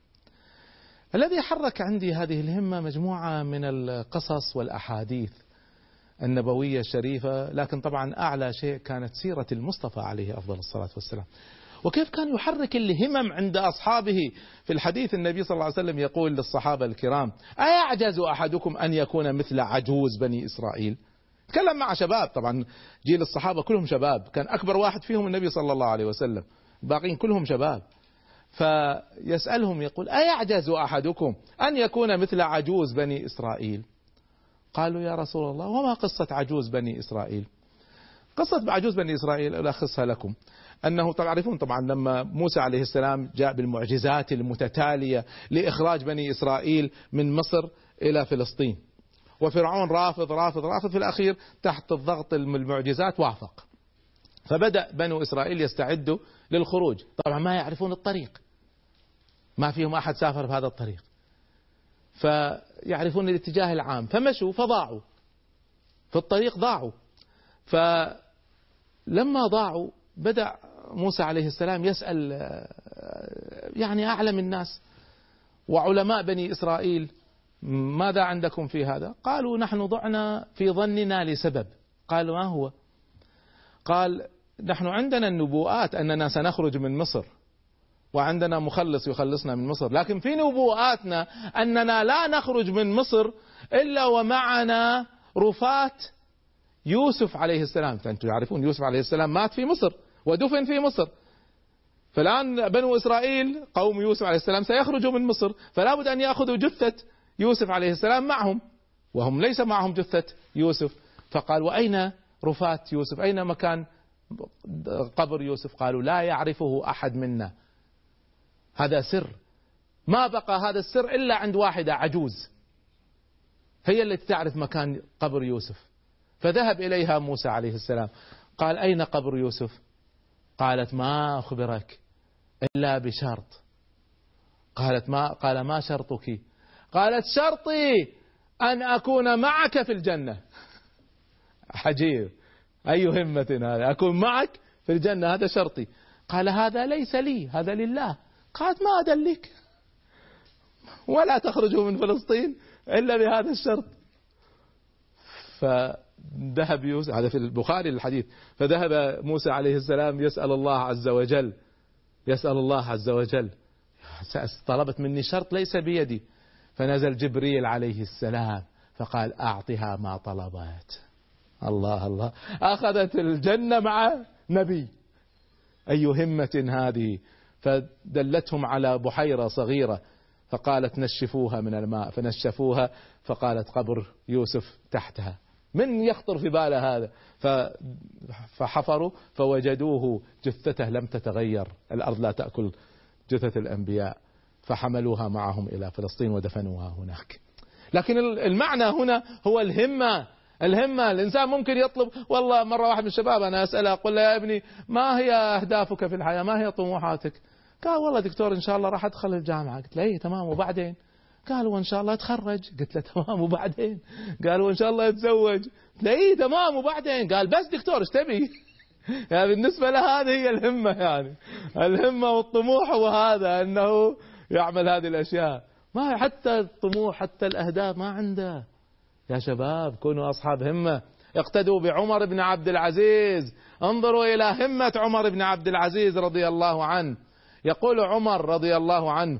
S1: الذي حرك عندي هذه الهمة مجموعة من القصص والأحاديث النبوية الشريفة لكن طبعا أعلى شيء كانت سيرة المصطفى عليه أفضل الصلاة والسلام. وكيف كان يحرك الهمم عند أصحابه؟ في الحديث النبي صلى الله عليه وسلم يقول للصحابة الكرام أيعجز أحدكم أن يكون مثل عجوز بني إسرائيل؟ تكلم مع شباب طبعا جيل الصحابة كلهم شباب كان أكبر واحد فيهم النبي صلى الله عليه وسلم باقين كلهم شباب. فيسألهم يقول أيعجز أحدكم أن يكون مثل عجوز بني إسرائيل؟ قالوا يا رسول الله وما قصة عجوز بني إسرائيل؟ قصة عجوز بني إسرائيل ألخصها لكم. أنه تعرفون طبعا لما موسى عليه السلام جاء بالمعجزات المتتالية لإخراج بني إسرائيل من مصر إلى فلسطين. وفرعون رافض رافض رافض في الأخير تحت الضغط المعجزات وافق. فبدأ بنو إسرائيل يستعدوا للخروج. طبعا ما يعرفون الطريق. ما فيهم أحد سافر بهذا الطريق. فيعرفون الاتجاه العام. فمشوا فضاعوا. في الطريق ضاعوا. فلما ضاعوا بدأ موسى عليه السلام يسأل يعني أعلم الناس وعلماء بني إسرائيل ماذا عندكم في هذا؟ قالوا نحن ضعنا في ظننا لسبب. قالوا ما هو؟ قال نحن عندنا النبوءات أننا سنخرج من مصر وعندنا مخلص يخلصنا من مصر لكن في نبوءاتنا أننا لا نخرج من مصر إلا ومعنا رفات يوسف عليه السلام. فأنتم تعرفون يوسف عليه السلام مات في مصر ودفن في مصر. فالآن بنو إسرائيل قوم يوسف عليه السلام سيخرجوا من مصر فلا بد أن يأخذوا جثة يوسف عليه السلام معهم وهم ليس معهم جثة يوسف. فقال وأين رفات يوسف؟ أين مكان قبر يوسف قالوا لا يعرفه أحد منا. هذا سر. ما بقى هذا السر إلا عند واحدة عجوز. هي التي تعرف مكان قبر يوسف. فذهب إليها موسى عليه السلام. قال أين قبر يوسف؟ قالت ما أخبرك إلا بشرط. قالت ما قال ما شرطك؟ قالت شرطي أن أكون معك في الجنة. <laughs> عجيب أي همة هذا أكون معك في الجنة هذا شرطي. قال هذا ليس لي هذا لله. قالت ما أدلك ولا تخرجوا من فلسطين إلا بهذا الشرط. فذهب يوسف هذا في البخاري الحديث. فذهب موسى عليه السلام يسأل الله عز وجل يسأل الله عز وجل. طلبت مني شرط ليس بيدي. فنزل جبريل عليه السلام فقال أعطها ما طلبت. الله الله. أخذت الجنة مع نبي. أي همة هذه؟ فدلتهم على بحيرة صغيرة فقالت نشفوها من الماء فنشفوها فقالت قبر يوسف تحتها. من يخطر في باله هذا؟ فحفروا فوجدوه جثته لم تتغير. الأرض لا تأكل جثث الأنبياء. فحملوها معهم إلى فلسطين ودفنوها هناك. لكن المعنى هنا هو الهمة. الهمة الإنسان ممكن يطلب والله مرة واحد من الشباب أنا أسأله أقول له يا ابني ما هي أهدافك في الحياة؟ ما هي طموحاتك؟ قال والله دكتور إن شاء الله راح أدخل الجامعة. قلت له إيه تمام. وبعدين؟ قال وإن شاء الله أتخرج. قلت له تمام. وبعدين؟ قال وإن شاء الله أتزوج. قلت له إيه تمام. وبعدين؟ قال بس دكتور إيش تبي؟ <laughs> يعني بالنسبة له هذه هي الهمة يعني. الهمة والطموح هو هذا أنه يعمل هذه الأشياء. ما حتى الطموح حتى الأهداف ما عنده. يا شباب كونوا أصحاب همة. اقتدوا بعمر بن عبد العزيز. انظروا إلى همة عمر بن عبد العزيز رضي الله عنه. يقول عمر رضي الله عنه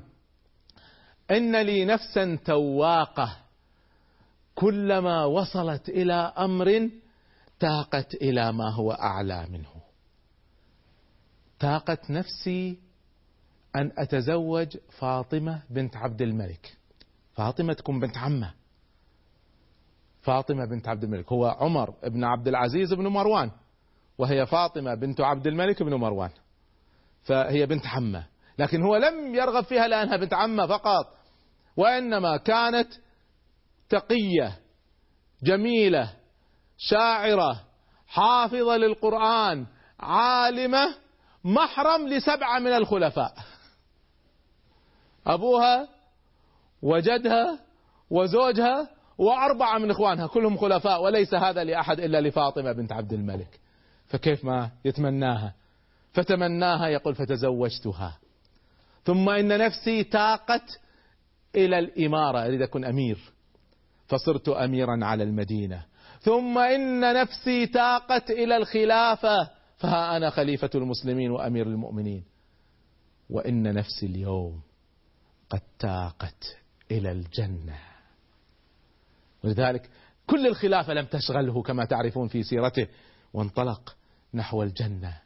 S1: إن لي نفسا تواقة. كلما وصلت إلى أمر تاقت إلى ما هو أعلى منه. تاقت نفسي أن أتزوج فاطمة بنت عبد الملك. فاطمة تكون بنت عمة. فاطمة بنت عبد الملك. هو عمر بن عبد العزيز بن مروان وهي فاطمة بنت عبد الملك بن مروان. فهي بنت عمة. لكن هو لم يرغب فيها لأنها بنت عمة فقط وإنما كانت تقية جميلة شاعرة حافظة للقرآن عالمة محرم لسبعة من الخلفاء. أبوها وجدها وزوجها وأربعة من إخوانها كلهم خلفاء وليس هذا لأحد إلا لفاطمة بنت عبد الملك. فكيف ما يتمناها؟ فتمناها يقول فتزوجتها. ثم إن نفسي تاقت إلى الإمارة أريد أكون أمير. فصرت أميرا على المدينة. ثم إن نفسي تاقت إلى الخلافة فها أنا خليفة المسلمين وأمير المؤمنين. وإن نفسي اليوم قد تاقت إلى الجنة. ولذلك كل الخلافة لم تشغله كما تعرفون في سيرته. وانطلق نحو الجنة.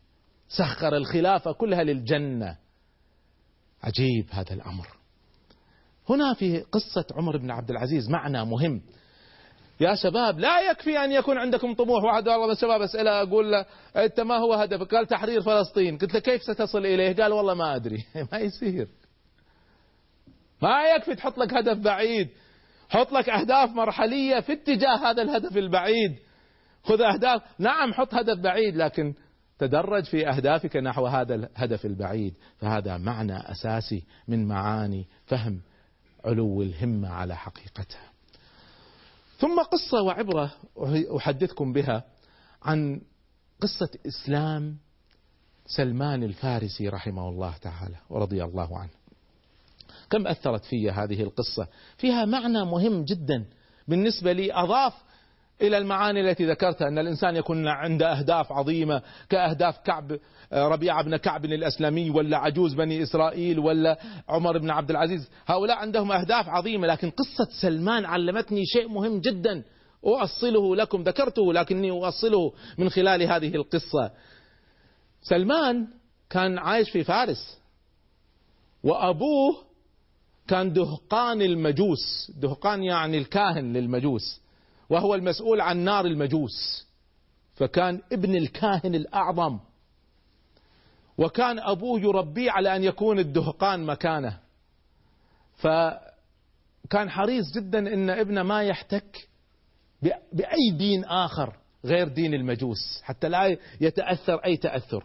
S1: سخر الخلافة كلها للجنة. عجيب هذا الأمر. هنا في قصة عمر بن عبد العزيز معنى مهم. يا شباب لا يكفي أن يكون عندكم طموح واحد والله من الشباب أسأله أقول له أنت ما هو هدفك؟ قال تحرير فلسطين. قلت له كيف ستصل إليه؟ قال والله ما أدري. <laughs> ما يصير. ما يكفي تحط لك هدف بعيد. حط لك أهداف مرحلية في اتجاه هذا الهدف البعيد. خذ أهداف. نعم حط هدف بعيد لكن تدرج في أهدافك نحو هذا الهدف البعيد. فهذا معنى أساسي من معاني فهم علو الهمة على حقيقتها. ثم قصة وعبرة أحدثكم بها عن قصة إسلام سلمان الفارسي رحمه الله تعالى ورضي الله عنه. كم أثرت في هذه القصة؟ فيها معنى مهم جدا. بالنسبة لي أضاف إلى المعاني التي ذكرتها أن الإنسان يكون عنده أهداف عظيمة كأهداف كعب ربيعة بن كعب الأسلمي ولا عجوز بني إسرائيل ولا عمر بن عبد العزيز. هؤلاء عندهم أهداف عظيمة لكن قصة سلمان علمتني شيء مهم جدا. أؤصله لكم ذكرته لكني أؤصله من خلال هذه القصة. سلمان كان عايش في فارس وأبوه كان دهقان المجوس دهقان يعني الكاهن للمجوس وهو المسؤول عن نار المجوس فكان ابن الكاهن الأعظم. وكان أبوه يربيه على أن يكون الدهقان مكانه. فكان حريص جدا أن ابنه ما يحتك بأي دين آخر غير دين المجوس حتى لا يتأثر أي تأثر.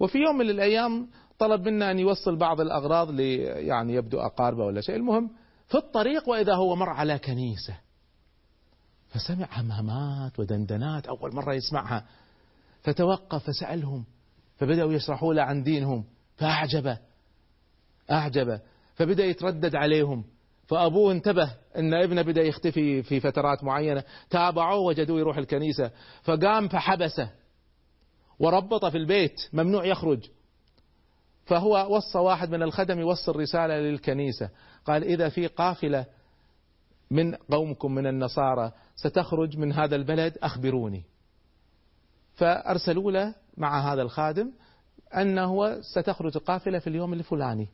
S1: وفي يوم من الأيام طلب منا أن يوصل بعض الأغراض ل يعني يبدو أقاربه ولا شيء. المهم في الطريق وإذا هو مر على كنيسة فسمع همهمات ودندنات أول مرة يسمعها فتوقف فسألهم فبدأوا يشرحوا له عن دينهم فأعجبه أعجبه فبدأ يتردد عليهم فأبوه انتبه أن ابنه بدأ يختفي في فترات معينة تابعوه وجدوه يروح الكنيسة فقام فحبسه وربطه في البيت ممنوع يخرج. فهو وصى واحد من الخدم يوصل رسالة للكنيسة. قال إذا في قافلة من قومكم من النصارى ستخرج من هذا البلد أخبروني. فأرسلوا له مع هذا الخادم أنه ستخرج قافلة في اليوم الفلاني.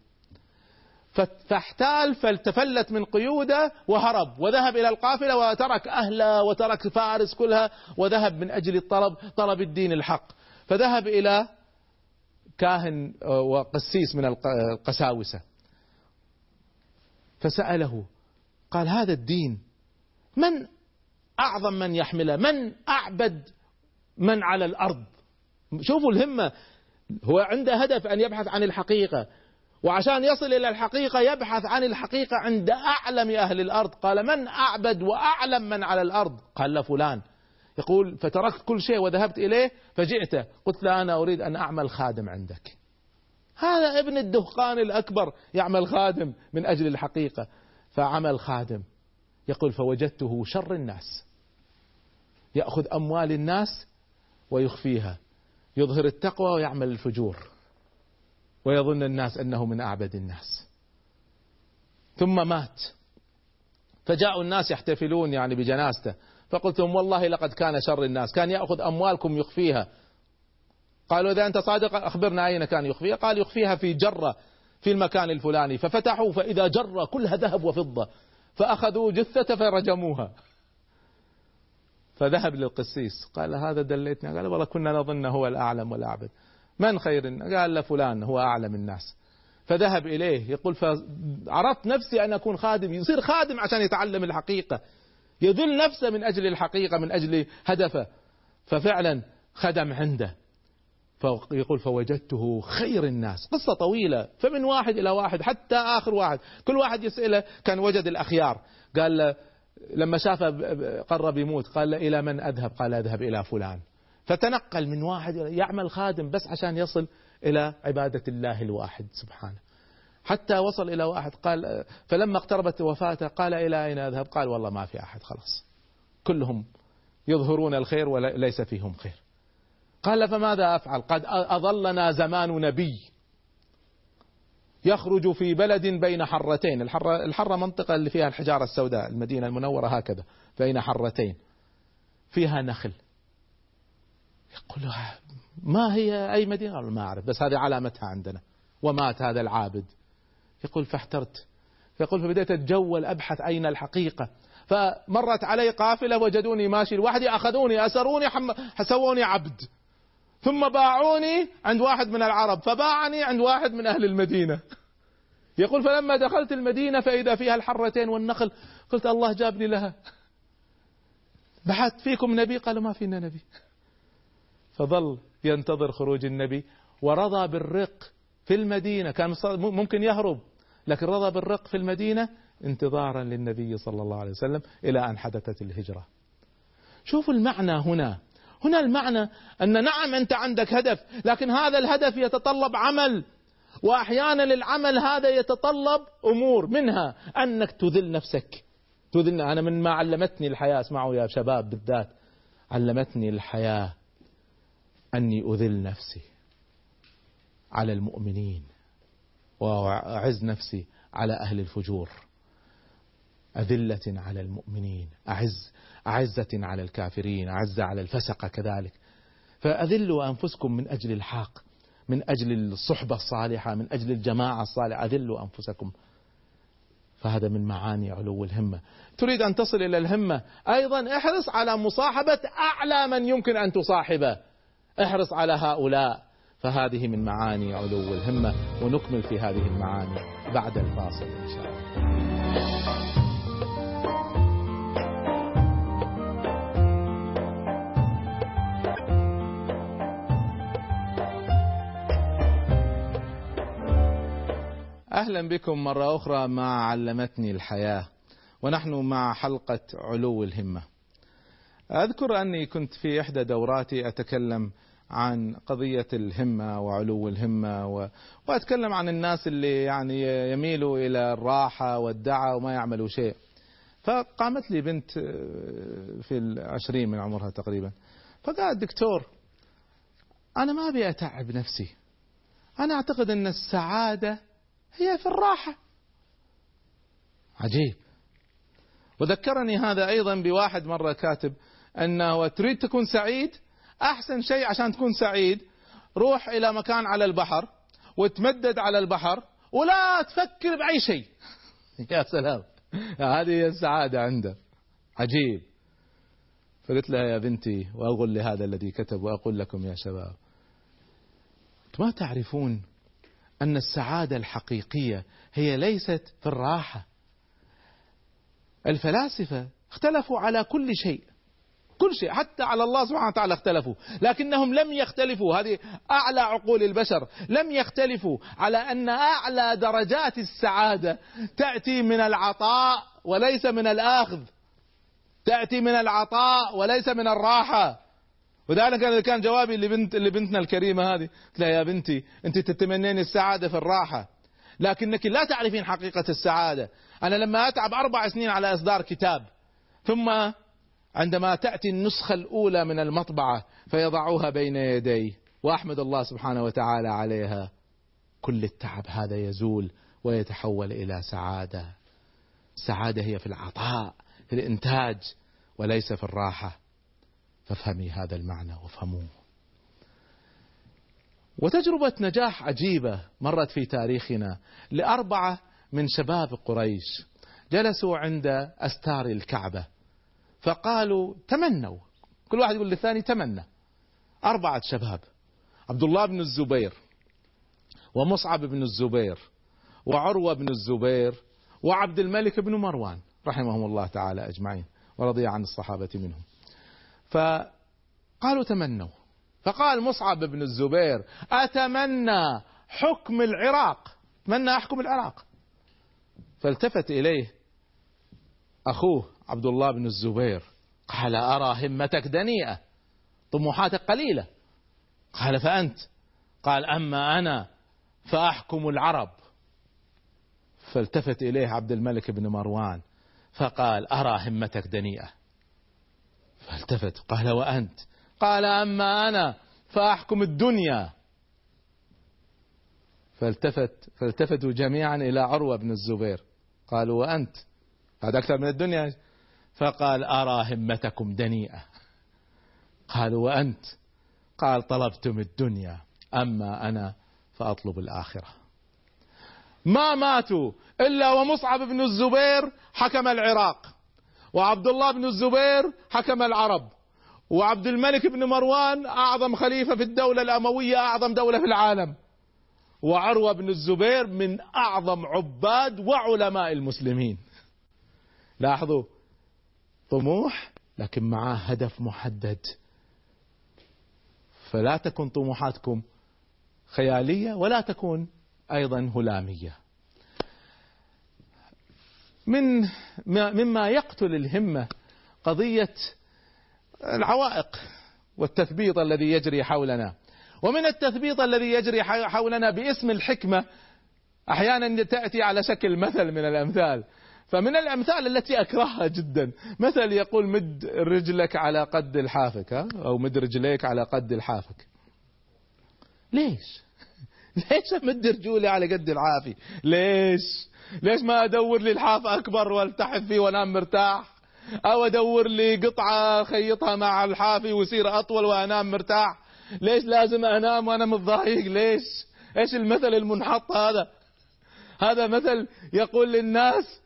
S1: فاحتال فالتفلت من قيوده وهرب وذهب إلى القافلة وترك أهله وترك فارس كلها وذهب من أجل الطلب طلب الدين الحق. فذهب إلى كاهن وقسيس من القساوسة. فسأله قال هذا الدين من أعظم من يحمله؟ من أعبد من على الأرض؟ شوفوا الهمة. هو عنده هدف أن يبحث عن الحقيقة. وعشان يصل إلى الحقيقة يبحث عن الحقيقة عند أعلم أهل الأرض. قال من أعبد وأعلم من على الأرض؟ قال فلان. يقول فتركت كل شيء وذهبت إليه فجئت. قلت له أنا أريد أن أعمل خادم عندك. هذا ابن الدهقان الأكبر يعمل خادم من أجل الحقيقة. فعمل خادم. يقول فوجدته شر الناس. يأخذ أموال الناس ويخفيها. يظهر التقوى ويعمل الفجور. ويظن الناس أنه من أعبد الناس. ثم مات. فجاءوا الناس يحتفلون يعني بجنازته. فقلت لهم والله لقد كان شر الناس كان يأخذ أموالكم يخفيها. قالوا إذا أنت صادق أخبرنا أين كان يخفيها؟ قال يخفيها في جرة في المكان الفلاني ففتحوا فإذا جرة كلها ذهب وفضة فأخذوا جثة فرجموها. فذهب للقسيس قال هذا دليتنا؟ قال والله كنا نظن هو الأعلم والأعبد. من خير قال له فلان هو أعلم الناس. فذهب إليه يقول فعرفت نفسي أن أكون خادم يصير خادم عشان يتعلم الحقيقة. يذل نفسه من أجل الحقيقة من أجل هدفه. ففعلا خدم عنده. فيقول فوجدته خير الناس. قصة طويلة فمن واحد إلى واحد حتى آخر واحد. كل واحد يسأله كان وجد الأخيار. قال له لما شافه قرب يموت قال له إلى من أذهب؟ قال أذهب إلى فلان. فتنقل من واحد يعمل خادم بس عشان يصل إلى عبادة الله الواحد سبحانه. حتى وصل إلى واحد قال فلما اقتربت وفاته قال إلى أين أذهب؟ قال والله ما في أحد خلاص. كلهم يظهرون الخير وليس فيهم خير. قال فماذا أفعل؟ قد أظلنا زمان نبي يخرج في بلد بين حرتين. الحرة, الحرة منطقة اللي فيها الحجارة السوداء المدينة المنورة هكذا بين حرتين. فيها نخل. يقول ما هي أي مدينة؟ ما أعرف بس هذه علامتها عندنا. ومات هذا العابد. يقول فاحترت. يقول فبدأت أتجول أبحث أين الحقيقة. فمرت علي قافلة وجدوني ماشي لوحدي أخذوني أسروني سووني عبد. ثم باعوني عند واحد من العرب فباعني عند واحد من أهل المدينة. يقول فلما دخلت المدينة فإذا فيها الحرتين والنخل قلت الله جابني لها. بحثت فيكم نبي؟ قالوا ما فينا نبي. فظل ينتظر خروج النبي ورضى بالرق في المدينة. كان ممكن يهرب. لكن رضى بالرق في المدينة انتظارا للنبي صلى الله عليه وسلم إلى أن حدثت الهجرة. شوفوا المعنى هنا. هنا المعنى أن نعم أنت عندك هدف لكن هذا الهدف يتطلب عمل. وأحيانا العمل هذا يتطلب أمور منها. أنك تذل نفسك. تذل أنا من ما علمتني الحياة اسمعوا يا شباب بالذات. علمتني الحياة أني أذل نفسي على المؤمنين. وأعز نفسي على أهل الفجور. أذلة على المؤمنين أعز أعزة على الكافرين أعزة على الفسقة كذلك. فأذلوا أنفسكم من أجل الحق من أجل الصحبة الصالحة من أجل الجماعة الصالحة. أذلوا أنفسكم. فهذا من معاني علو الهمة. تريد أن تصل إلى الهمة؟ أيضا احرص على مصاحبة أعلى من يمكن أن تصاحبه. احرص على هؤلاء. فهذه من معاني علو الهمة ونكمل في هذه المعاني بعد الفاصل إن شاء الله. أهلا بكم مرة أخرى مع علمتني الحياة ونحن مع حلقة علو الهمة. أذكر أني كنت في إحدى دوراتي أتكلم عن قضية الهمة وعلو الهمة و... وأتكلم عن الناس اللي يعني يميلوا إلى الراحة والدعة وما يعملوا شيء. فقامت لي بنت آه، في العشرين من عمرها تقريبا. فقالت دكتور أنا ما أبي أتعب نفسي. أنا أعتقد أن السعادة هي في الراحة. عجيب. وذكرني هذا أيضا بواحد مرة كاتب أنه تريد تكون سعيد؟ أحسن شيء عشان تكون سعيد روح إلى مكان على البحر وتمدد على البحر ولا تفكر بأي شيء. <laughs> يا سلام. هذه هي السعادة عنده عجيب. فقلت لها يا بنتي وأقول لهذا الذي كتب وأقول لكم يا شباب. ما تعرفون أن السعادة الحقيقية هي ليست في الراحة. الفلاسفة اختلفوا على كل شيء. كل شيء حتى على الله سبحانه وتعالى اختلفوا. لكنهم لم يختلفوا. هذه أعلى عقول البشر. لم يختلفوا على أن أعلى درجات السعادة تأتي من العطاء وليس من الآخذ. تأتي من العطاء وليس من الراحة. وذلك كان جوابي لبنت لبنتنا الكريمة هذه. قلت لها يا بنتي أنت تتمنين السعادة في الراحة. لكنك لا تعرفين حقيقة السعادة. أنا لما أتعب أربع سنين على إصدار كتاب ثم عندما تأتي النسخة الأولى من المطبعة فيضعوها بين يدي وأحمد الله سبحانه وتعالى عليها. كل التعب هذا يزول ويتحول إلى سعادة. السعادة هي في العطاء في الإنتاج وليس في الراحة. فافهمي هذا المعنى وافهموه. وتجربة نجاح عجيبة مرت في تاريخنا لأربعة من شباب قريش. جلسوا عند أستار الكعبة. فقالوا تمنوا. كل واحد يقول للثاني تمنى. أربعة شباب. عبد الله بن الزبير ومصعب بن الزبير وعروة بن الزبير وعبد الملك بن مروان رحمهم الله تعالى أجمعين ورضي عن الصحابة منهم. فقالوا تمنوا. فقال مصعب بن الزبير أتمنى حكم العراق. أتمنى أحكم العراق. فالتفت إليه أخوه عبد الله بن الزبير قال أرى همتك دنيئة طموحاتك قليلة. قال فأنت؟ قال أما أنا فأحكم العرب. فالتفت إليه عبد الملك بن مروان فقال أرى همتك دنيئة. فالتفت قال وأنت؟ قال أما أنا فأحكم الدنيا. فالتفت فالتفتوا جميعا إلى عروة بن الزبير. قالوا وأنت؟ هذا أكثر من الدنيا فقال أرى همتكم دنيئة. قالوا وأنت؟ قال طلبتم الدنيا أما أنا فأطلب الآخرة. ما ماتوا إلا ومصعب بن الزبير حكم العراق وعبد الله بن الزبير حكم العرب وعبد الملك بن مروان أعظم خليفة في الدولة الأموية أعظم دولة في العالم وعروة بن الزبير من أعظم عباد وعلماء المسلمين. لاحظوا طموح لكن معاه هدف محدد. فلا تكن طموحاتكم خيالية ولا تكون أيضا هلامية. من مما يقتل الهمة قضية العوائق والتثبيط الذي يجري حولنا. ومن التثبيط الذي يجري حولنا باسم الحكمة أحيانا تأتي على شكل مثل من الأمثال. فمن الأمثال التي أكرهها جدا. مثل يقول مد رجلك على قد الحافك؟ أو مد رجليك على قد الحافك. ليش؟ <laughs> ليش أمد رجولي على قد الحافي؟ ليش؟ ليش ما أدور لي الحاف أكبر وألتحف فيه وأنام مرتاح؟ أو أدور لي قطعة خيطها مع الحافي ويصير أطول وأنام مرتاح؟ ليش لازم أنام وأنا متضايق؟ ليش؟ إيش المثل المنحط هذا؟ هذا مثل يقول للناس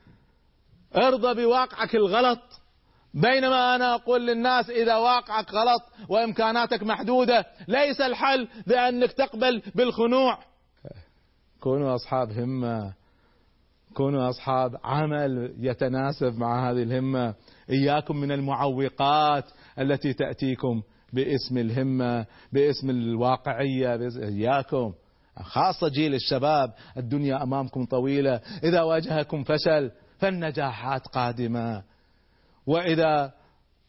S1: ارضى بواقعك الغلط. بينما أنا أقول للناس إذا واقعك غلط وإمكاناتك محدودة ليس الحل بأنك تقبل بالخنوع. كونوا أصحاب همة. كونوا أصحاب عمل يتناسب مع هذه الهمة. إياكم من المعوقات التي تأتيكم باسم الهمة باسم الواقعية باسم إياكم. خاصة جيل الشباب الدنيا أمامكم طويلة. إذا واجهكم فشل فالنجاحات قادمة. وإذا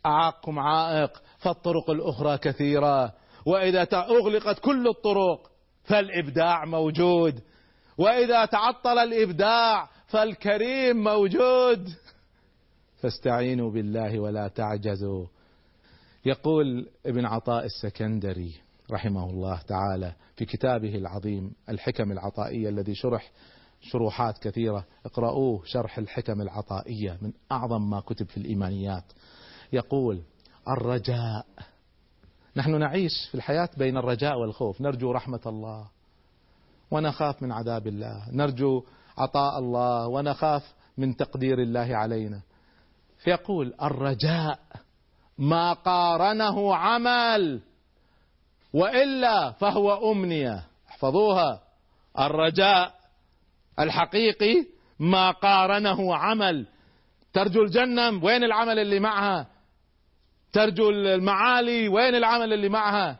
S1: أعاقكم عائق فالطرق الأخرى كثيرة. وإذا أغلقت كل الطرق فالإبداع موجود. وإذا تعطل الإبداع فالكريم موجود. فاستعينوا بالله ولا تعجزوا. يقول ابن عطاء السكندري رحمه الله تعالى في كتابه العظيم الحكم العطائية الذي شرح شروحات كثيرة. اقرأوه شرح الحكم العطائية من أعظم ما كتب في الإيمانيات. يقول الرجاء. نحن نعيش في الحياة بين الرجاء والخوف. نرجو رحمة الله ونخاف من عذاب الله. نرجو عطاء الله ونخاف من تقدير الله علينا. فيقول الرجاء ما قارنه عمل وإلا فهو أمنية. احفظوها. الرجاء الحقيقي ما قارنه عمل. ترجو الجنة وين العمل اللي معها؟ ترجو المعالي وين العمل اللي معها؟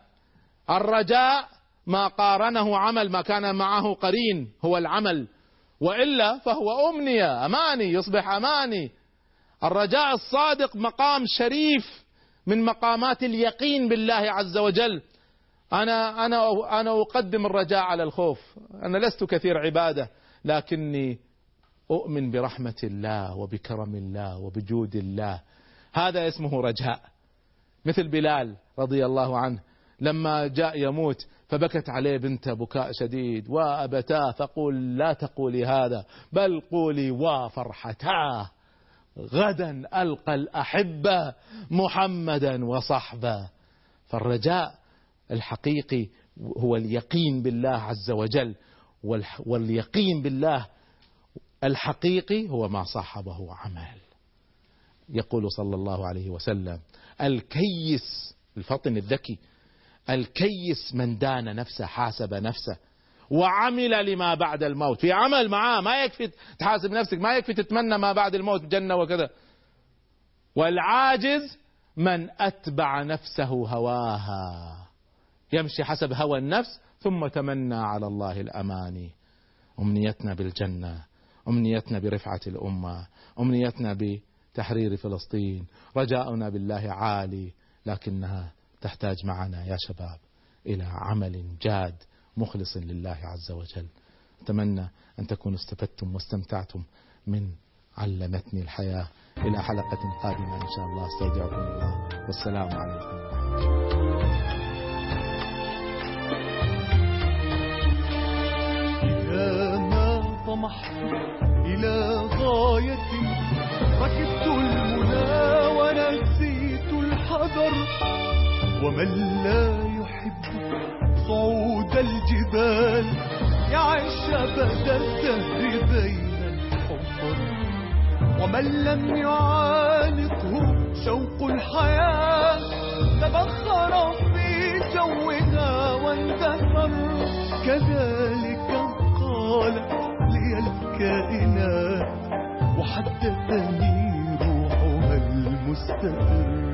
S1: الرجاء ما قارنه عمل ما كان معه قرين هو العمل. وإلا فهو أمنية أماني يصبح أماني. الرجاء الصادق مقام شريف من مقامات اليقين بالله عز وجل. أنا أنا أنا أقدم الرجاء على الخوف. أنا لست كثير عبادة. لكني أؤمن برحمة الله وبكرم الله وبجود الله. هذا اسمه رجاء. مثل بلال رضي الله عنه لما جاء يموت فبكت عليه بنته بكاء شديد وابتاه فقول لا تقولي هذا بل قولي وفرحتاه غدا ألقى الأحبة محمدا وصحبه فالرجاء الحقيقي هو اليقين بالله عز وجل. واليقين بالله الحقيقي هو ما صاحبه عمل. يقول صلى الله عليه وسلم الكيس الفطن الذكي الكيس من دان نفسه حاسب نفسه وعمل لما بعد الموت. في عمل معاه ما يكفي تحاسب نفسك ما يكفي تتمنى ما بعد الموت جنة وكذا. والعاجز من أتبع نفسه هواها. يمشي حسب هوى النفس ثم تمنى على الله الأماني أمنيتنا بالجنة أمنيتنا برفعة الأمة أمنيتنا بتحرير فلسطين. رجاؤنا بالله عالي لكنها تحتاج معنا يا شباب إلى عمل جاد مخلص لله عز وجل. أتمنى أن تكونوا استفدتم واستمتعتم من علمتني الحياة. إلى حلقة قادمة إن شاء الله. أستودعكم الله. والسلام عليكم. ورحمة الله
S2: طمحت إلى غاية ركبت المنى ونسيت الحذر. ومن لا يحب صعود الجبال يعيش أبد الدهر بين الحفر. ومن لم يعانقه شوق الحياة تبخر في جوها واندثر. كذلك قالت الكائنات وحدثني روحها المستقر